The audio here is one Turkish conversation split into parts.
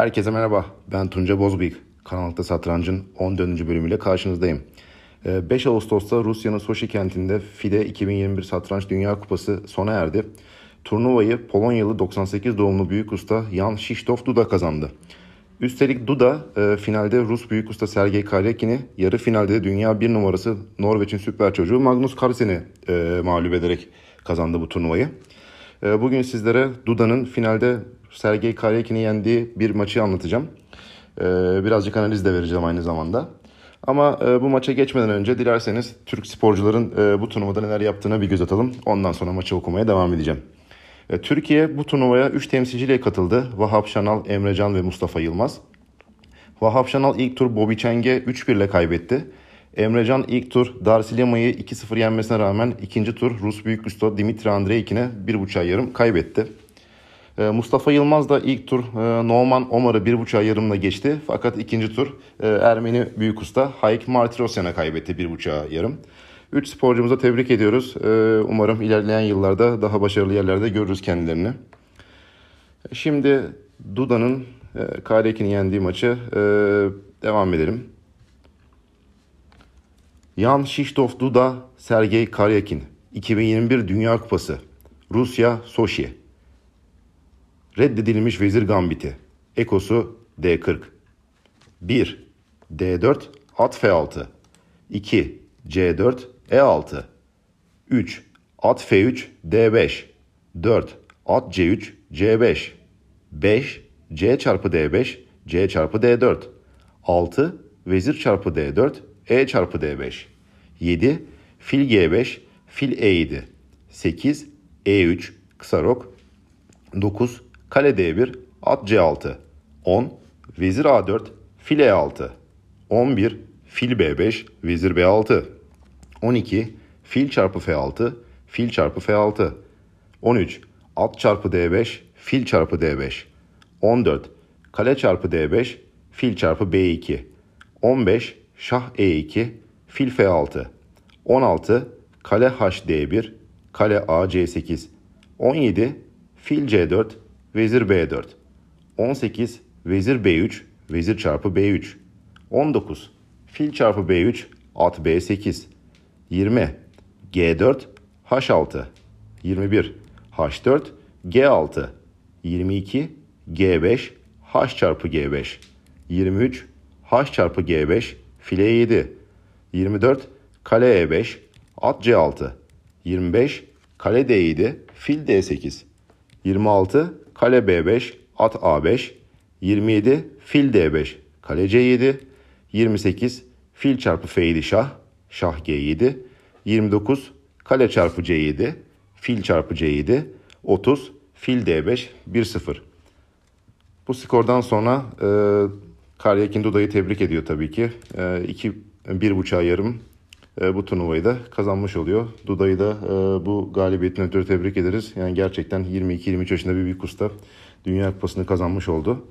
Herkese merhaba. Ben Tunca Bozbıyık. Karanlıkta Satrancın 14. bölümüyle karşınızdayım. 5 Ağustos'ta Rusya'nın Soçi kentinde FIDE 2021 Satranç Dünya Kupası sona erdi. Turnuvayı Polonyalı 98 doğumlu büyük usta Jan Krzysztof Duda kazandı. Üstelik Duda e, finalde Rus büyük usta Sergey Karyakin'i, yarı finalde de dünya bir numarası Norveç'in süper çocuğu Magnus Carlsen'i e, mağlup ederek kazandı bu turnuvayı. E, bugün sizlere Duda'nın finalde Sergey Karyakin'i yendiği bir maçı anlatacağım. E, birazcık analiz de vereceğim aynı zamanda. Ama e, bu maça geçmeden önce dilerseniz Türk sporcuların e, bu turnuvada neler yaptığına bir göz atalım. Ondan sonra maçı okumaya devam edeceğim. E, Türkiye bu turnuvaya 3 temsilciyle katıldı. Vahap Şanal, Emrecan ve Mustafa Yılmaz. Vahap Şanal ilk tur Bobby Cheng'e 3-1 ile kaybetti. Emrecan ilk tur Darsilyama'yı 2-0 yenmesine rağmen ikinci tur Rus büyük usta Dimitri Andreyikin'e 1.5 yarım kaybetti. E, Mustafa Yılmaz da ilk tur e, Norman Omar'ı 1.5 yarımla geçti. Fakat ikinci tur Ermeni büyük usta Hayk Martirosyan'a kaybetti 1.5 yarım. Üç sporcumuza tebrik ediyoruz. Umarım ilerleyen yıllarda daha başarılı yerlerde görürüz kendilerini. Şimdi Duda'nın Karekin'i yendiği maçı devam edelim. Jan Krzysztof Duda, Sergey Karyakin. 2021 Dünya Kupası. Rusya, Soşi. Reddedilmiş Vezir Gambiti. Ekosu D40. 1. D4, at F6. 2. C4, E6. 3. At F3, D5. 4. At C3, C5. 5. C çarpı D5, C çarpı D4. 6. Vezir çarpı D4, E çarpı D5. 7. Fil G5, fil E7. 8. E3, kısa rok. 9. Kale D1, at C6. 10. Vezir A4, fil E6. 11. Fil B5, vezir B6. 12. Fil çarpı F6, fil çarpı F6. 13. At çarpı D5, fil çarpı D5. 14. Kale çarpı D5, fil çarpı B2. 15. Şah E2, fil F6. 16. Kale HD1, kale A C8. 17. Fil C4, vezir B4. 18. Vezir B3, vezir çarpı B3. 19. Fil çarpı B3, at B8. 20. G4, H6. 21. H4, G6. 22. G5, H çarpı G5. 23. H çarpı G5, file 7. 24. Kale E5, at C6. 25. Kale D7, fil D8. 26. Kale B5, at A5. 27. Fil D5, kale C7. 28. Fil çarpı F7 şah, şah G7. 29. Kale çarpı C7, fil çarpı C7. 30. Fil D5, 1-0. Bu skordan sonra e, Karyakin Duda'yı tebrik ediyor tabii ki. E, iki, bir buçuğa yarım bu turnuvayı da kazanmış oluyor. Duda'yı da e, bu galibiyetin ötürü tebrik ederiz. Yani gerçekten 22-23 yaşında bir büyük usta Dünya Kupası'nı kazanmış oldu.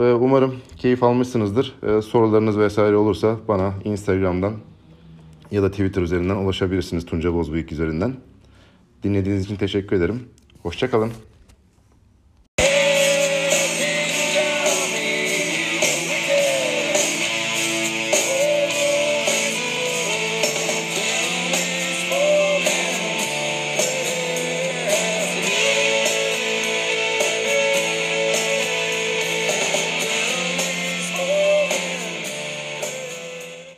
E, umarım keyif almışsınızdır. E, sorularınız vesaire olursa bana Instagram'dan ya da Twitter üzerinden ulaşabilirsiniz Tunca Bozbıyık üzerinden. Dinlediğiniz için teşekkür ederim. Hoşçakalın.